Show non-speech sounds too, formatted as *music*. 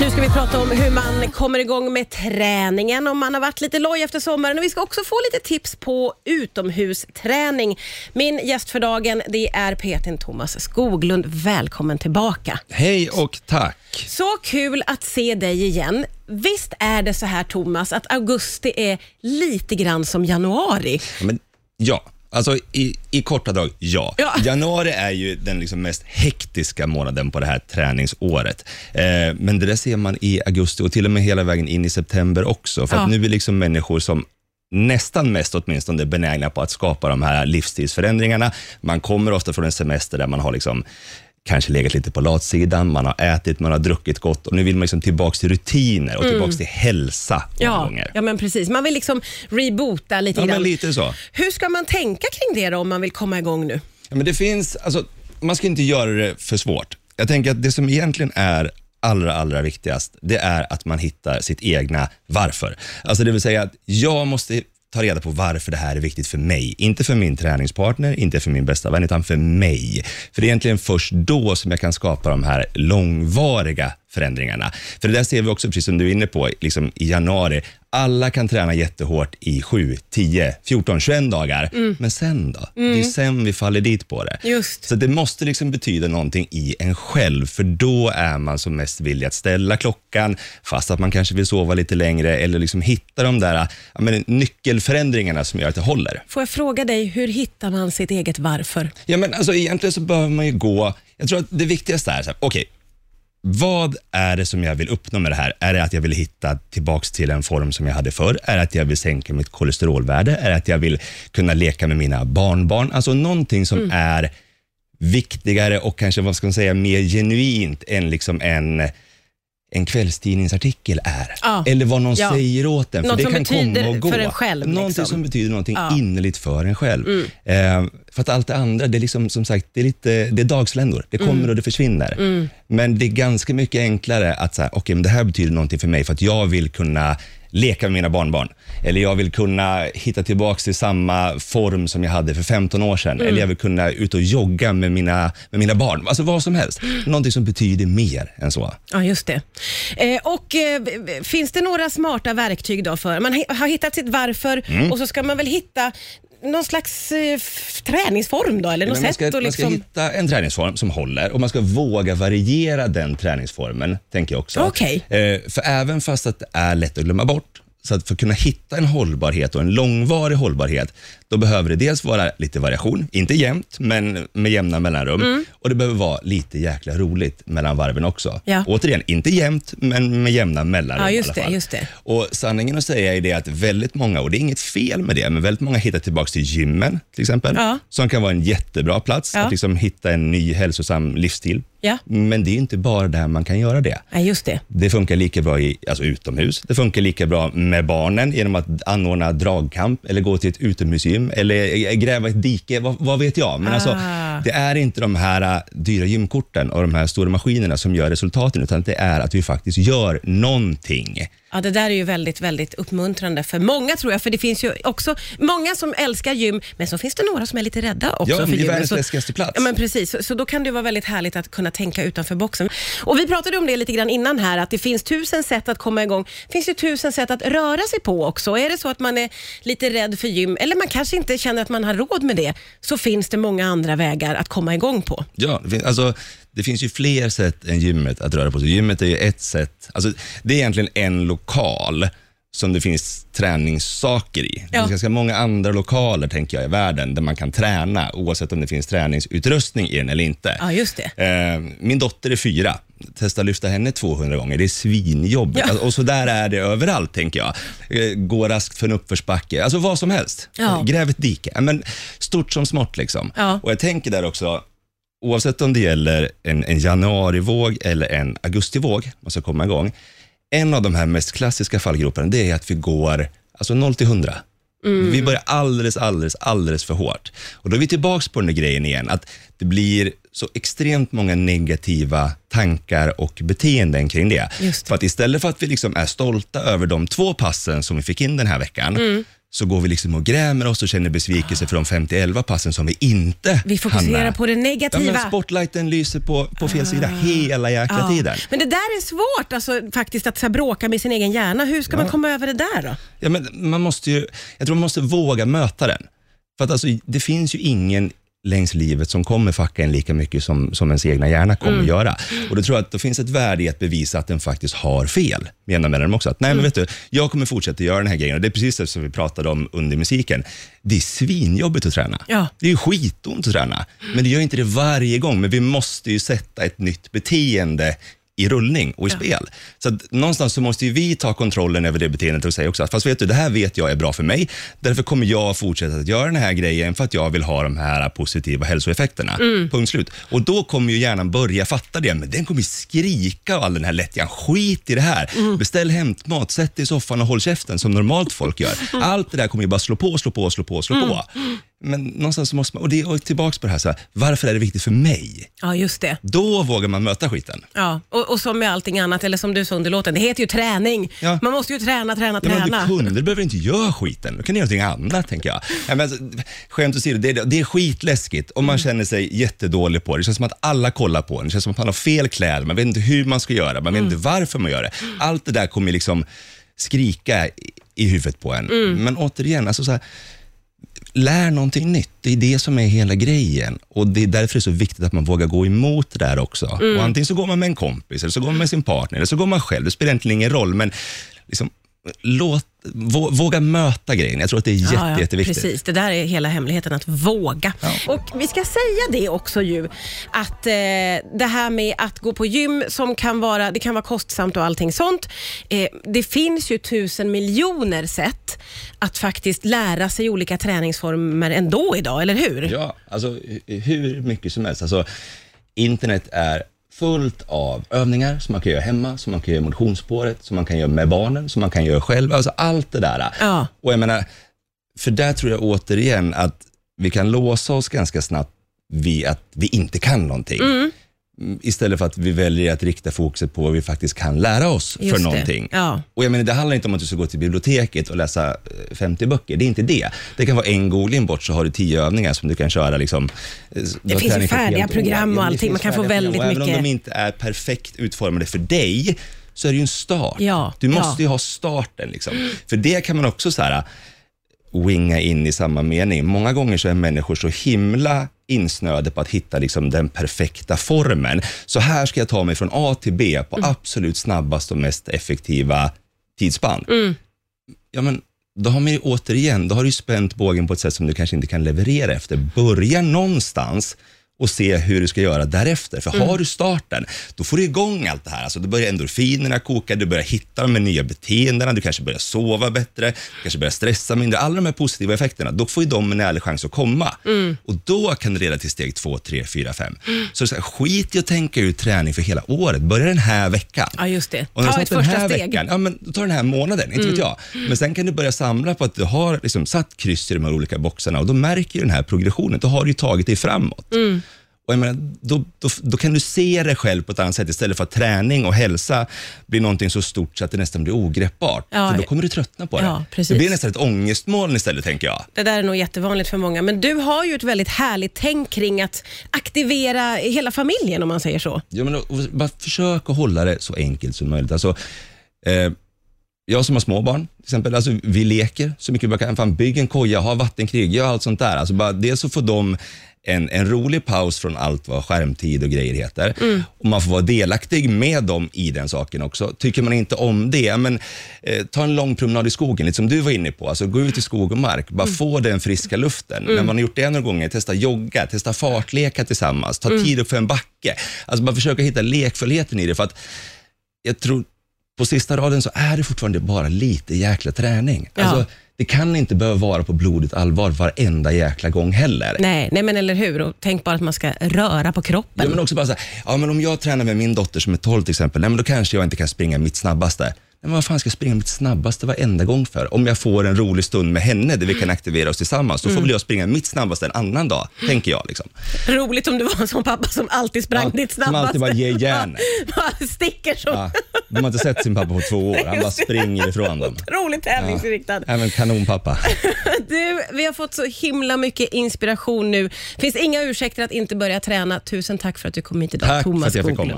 Nu ska vi prata om hur man kommer igång med träningen om man har varit lite loj efter sommaren. Och vi ska också få lite tips på utomhusträning. Min gäst för dagen det är Petin Thomas Skoglund. Välkommen tillbaka. Hej och tack. Så kul att se dig igen. Visst är det så här Thomas, att augusti är lite grann som januari? Men, ja, alltså i, i korta drag, ja. Ja. *laughs* Januari är ju den liksom mest hektiska månaden på det här träningsåret. Eh, men det där ser man i augusti och till och med hela vägen in i september också. För Ja. att nu är liksom människor som nästan mest åtminstone benägna på att skapa de här livsstilsförändringarna. Man kommer ofta från en semester där man har liksom kanske legat lite på latsidan, man har ätit, man har druckit gott och nu vill man liksom tillbaka till rutiner och tillbaka till hälsa Mm. Ja, gånger. ja men precis. Man vill liksom reboota lite Ja, grann. men lite så. Hur ska man tänka kring det då om man vill komma igång nu? Ja, men det finns, alltså, man ska inte göra det för svårt. Jag tänker att det som egentligen är allra, allra viktigast, det är att man hittar sitt egna varför. Alltså det vill säga att jag måste ta reda på varför det här är viktigt för mig. Inte för min träningspartner, inte för min bästa vän, utan för mig. För det är egentligen först då som jag kan skapa de här långvariga förändringarna. För det där ser vi också, precis som du är inne på, liksom i januari. Alla kan träna jättehårt i 7, 10, 14, 21 dagar. Men sen då? Det är sen vi faller dit på det. Just. Så det måste liksom betyda någonting i en själv, för då är man som mest villig att ställa klockan, fast att man kanske vill sova lite längre, eller liksom hitta de där men, nyckelförändringarna som gör att det håller. Får jag fråga dig, hur hittar man sitt eget varför? Ja, men alltså, egentligen så behöver man ju gå... Jag tror att det viktigaste är, så här, okej, vad är det som jag vill uppnå med det här? Är det att jag vill hitta tillbaks till en form som jag hade förr? Är det att jag vill sänka mitt kolesterolvärde? Är det att jag vill kunna leka med mina barnbarn? Alltså någonting som är viktigare och kanske vad ska man säga, mer genuint än liksom en, en kvällstidningsartikel är. Ja. Eller vad någon Ja. säger åt en. För Något det som kan betyder komma och gå. för en själv, Någonting liksom. som betyder någonting Ja. innerligt för en själv. Eh, för att allt det andra, det är liksom, som sagt, det är, lite, det är dagsländor. Det kommer och det försvinner. Men det är ganska mycket enklare att säga, okej, men det här betyder någonting för mig för att jag vill kunna leka med mina barnbarn. Eller jag vill kunna hitta tillbaka till samma form som jag hade för 15 år sedan. Eller jag vill kunna ut och jogga med mina, med mina barn. Alltså vad som helst. Någonting som betyder mer än så. Ja, just det. Eh, och eh, Finns det några smarta verktyg då för, man har hittat sitt varför Mm. och så ska man väl hitta någon slags eh, f- träningsform då, eller något Men man, sätt ska, att man ska liksom... hitta en träningsform som håller och man ska våga variera den träningsformen, tänker jag också. Okej. Eh, för även fast att det är lätt att glömma bort, så att för att kunna hitta en hållbarhet och en långvarig hållbarhet, då behöver det dels vara lite variation, inte jämnt, men med jämna mellanrum. Mm. Och det behöver vara lite jäkla roligt mellan varven också. Ja. Återigen, inte jämnt, men med jämna mellanrum Ja, i just alla det, fall. just det. Och sanningen att säga är det att väldigt många, och det är inget fel med det, men väldigt många hittar tillbaka till gymmen till exempel, Ja. som kan vara en jättebra plats att liksom hitta en ny hälsosam livsstil. Ja. Men det är inte bara där man kan göra det. Nej, just det. Det funkar lika bra i, alltså utomhus. Det funkar lika bra med barnen genom att anordna dragkamp eller gå till ett utomhusgym eller gräva ett dike, vad, vad vet jag. Men alltså, Ah. det är inte de här äh, dyra gymkorten och de här stora maskinerna som gör resultaten, utan det är att vi faktiskt gör någonting. Ja, det där är ju väldigt, väldigt uppmuntrande för många tror jag, för det finns ju också många som älskar gym, men så finns det några som är lite rädda också Ja, för det är gymmet. världens läskigaste plats. Ja, men precis. Så, så då kan det vara väldigt härligt att kunna tänka utanför boxen. Och Vi pratade om det lite grann innan här, att det finns tusen sätt att komma igång. Det finns ju tusen sätt att röra sig på också. Är det så att man är lite rädd för gym, eller man kanske inte känner att man har råd med det, så finns det många andra vägar att komma igång på. Ja, alltså, det finns ju fler sätt än gymmet att röra på sig. Gymmet är ju ett sätt. Alltså, det är egentligen en lokal som det finns träningssaker i. Det Ja. finns ganska många andra lokaler tänker jag i världen där man kan träna oavsett om det finns träningsutrustning i den eller inte. Ja, just det. Eh, min dotter är fyra. Testa lyfta henne 200 gånger. Det är svinjobbigt. Ja. Alltså, och så där är det överallt, tänker jag. Eh, Gå raskt för en uppförsbacke. Alltså vad som helst. Ja. Gräv ett dike. Ja, Men, stort som smått. Liksom. Ja. Och Jag tänker där också, oavsett om det gäller en, en januarivåg eller en augustivåg, man ska komma igång. En av de här mest klassiska fallgroparna, det är att vi går alltså 0 till 100. Vi börjar alldeles, alldeles, alldeles för hårt. Och då är vi tillbaka på den där grejen igen, att det blir så extremt många negativa tankar och beteenden kring det. Det. För att istället för att vi liksom är stolta över de två passen som vi fick in den här veckan, så går vi liksom och grämer oss och känner besvikelse för de 50-11 passen som vi inte Vi fokuserar hann med. på det Ja, negativa. men spotlighten lyser på, på fel sida hela jäkla Ja. tiden. Men det där är svårt alltså, faktiskt att så här, bråka med sin egen hjärna. Hur ska man komma över det där då? Ja, men man måste ju, jag tror man måste våga möta den. För att alltså, det finns ju ingen längs livet som kommer fucka en lika mycket som, som ens egna hjärna kommer Mm. göra. Och då tror jag att det finns ett värde i att bevisa att den faktiskt har fel. Menar med den också. Att, nej, Mm. men vet du, jag kommer fortsätta göra den här grejen. Och det är precis det som vi pratade om under musiken. Det är svinjobbigt att träna. Ja. Det är skitont att träna. Men det gör inte det varje gång. Men vi måste ju sätta ett nytt beteende i rullning och i spel. Så någonstans så måste vi ta kontrollen över det beteendet och säga också att fast vet du, det här vet jag är bra för mig. Därför kommer jag fortsätta att göra den här grejen för att jag vill ha de här positiva hälsoeffekterna. Punkt slut. Och då kommer ju hjärnan börja fatta det, men den kommer skrika av all den här lättjan. Skit i det här. Beställ hämtmat, sätt dig i soffan och håll käften som normalt folk gör. *laughs* Allt det där kommer ju bara slå på, slå på, slå på, slå på. Men någonstans så måste man, och det är tillbaka på det här, så här, varför är det viktigt för mig? Ja, just det. Då vågar man möta skiten. Ja, och, och som med allting annat, eller som du sa under låten, det heter ju träning. Ja. Man måste ju träna, träna, Ja, men träna. du kunder behöver inte göra skiten. Du kan göra någonting annat, tänker jag. Ja, men, alltså, skämt åsido, det, är- det är skitläskigt och man känner sig jättedålig på det. Det känns som att alla kollar på en. Det känns som att man har fel kläder. Man vet inte hur man ska göra. Man vet inte varför man gör det. Allt det där kommer liksom skrika i, huvudet på en. Men återigen, alltså så här, lär någonting nytt. Det är det som är hela grejen. Och Det är därför det är så viktigt att man vågar gå emot det där också. Och antingen så går man med en kompis, eller så går man med sin partner, eller så går man själv. Det spelar egentligen ingen roll, men liksom, låt, våga möta grejen. Jag tror att det är jätte, Ja, ja, jätteviktigt. Precis, det där är hela hemligheten, att våga. Och Vi ska säga det också ju, att eh, det här med att gå på gym som kan vara, det kan vara kostsamt och allting sånt. Eh, det finns ju tusen miljoner sätt att faktiskt lära sig olika träningsformer ändå idag, eller hur? Ja, alltså hu- hur mycket som helst. Alltså, internet är fullt av övningar som man kan göra hemma, som man kan göra i motionsspåret, som man kan göra med barnen, som man kan göra själv. Alltså allt det där. Ja. Och jag menar, för där tror jag återigen att vi kan låsa oss ganska snabbt vid att vi inte kan någonting. Mm, Istället för att vi väljer att rikta fokuset på vad vi faktiskt kan lära oss Just för det. någonting. Ja. Och jag menar, det handlar inte om att du ska gå till biblioteket och läsa eh, 50 böcker. Det är inte det. Det kan vara en googling bort så har du 10 övningar som du kan köra. Liksom, eh, har finns ju färdiga program och det allting. Man kan få väldigt program. Och Även mycket- om de inte är perfekt utformade för dig, så är det ju en start. Ja, Du måste ja. ju ha starten. Liksom. För det kan man också så här, winga in i samma mening. Många gånger så är människor så himla insnöade på att hitta liksom den perfekta formen. Så här ska jag ta mig från A till B på absolut snabbast och mest effektiva tidsspann. Ja, men då har man ju återigen, då har du spänt bågen på ett sätt som du kanske inte kan leverera efter. Börja någonstans och se hur du ska göra därefter. För har du starten, då får du igång allt det här. Alltså, då börjar endorfinerna koka, du börjar hitta de nya beteendena, du kanske börjar sova bättre, du kanske börjar stressa mindre. Alla de här positiva effekterna, då får ju de en ärlig chans att komma. Och då kan det leda till steg två, tre, fyra, fem. Så, så här, skit i att tänka ut träning för hela året. Börja den här veckan. Ja, just det. Och Ta du ett den första här steg. Veckan, ja, men då tar den här månaden, inte vet jag. Men sen kan du börja samla på att du har liksom satt kryss i de här olika boxarna och då märker ju den här progressionen, då har du tagit dig framåt. Och jag menar, då, då, då kan du se dig själv på ett annat sätt istället för att träning och hälsa blir någonting så stort så att det nästan blir ogreppbart. Ja. För då kommer du tröttna på det. Ja, det blir nästan ett ångestmoln istället, tänker jag. Det där är nog jättevanligt för många, men du har ju ett väldigt härligt tänk kring att aktivera hela familjen om man säger så. Ja, men, och, bara försök att hålla det så enkelt som möjligt. Alltså, eh, jag som har små barn, till exempel, alltså, vi leker så mycket vi bara kan. Fan, bygg en koja, ha vattenkrig, gör allt sånt där. Alltså, bara, dels så får de en, en rolig paus från allt vad skärmtid och grejer heter. Och man får vara delaktig med dem i den saken också. Tycker man inte om det, men eh, ta en lång promenad i skogen, lite som du var inne på. Alltså, gå ut i skog och mark, bara få den friska luften. När man har gjort det några gånger, testa jogga, testa fartleka tillsammans, ta tid upp för en backe. Alltså bara försöka hitta lekfullheten i det. För att jag tror på sista raden så är det fortfarande bara lite jäkla träning. Ja. Alltså, det kan inte behöva vara på blodigt allvar varenda jäkla gång heller. Nej, nej men eller hur? Och tänk bara att man ska röra på kroppen. Ja, men också bara så här, ja, men om jag tränar med min dotter som är 12 till exempel, nej, men då kanske jag inte kan springa mitt snabbaste. Nej, men vad fan ska jag springa mitt snabbaste varenda gång för? Om jag får en rolig stund med henne där vi kan aktivera oss tillsammans, då får väl jag springa mitt snabbaste en annan dag, tänker jag. Liksom. Roligt om du var en sån pappa som alltid sprang Ja, ditt som snabbaste. alltid bara ger. *laughs* Bara Sticker så. Ja. De har inte sett sin pappa på två år. Han bara springer ifrån dem. Otroligt tävlingsinriktad. Ja, kanonpappa. *laughs* Du, vi har fått så himla mycket inspiration nu. finns inga ursäkter att inte börja träna. Tusen tack för att du kom hit idag, Tack Thomas Skoglund.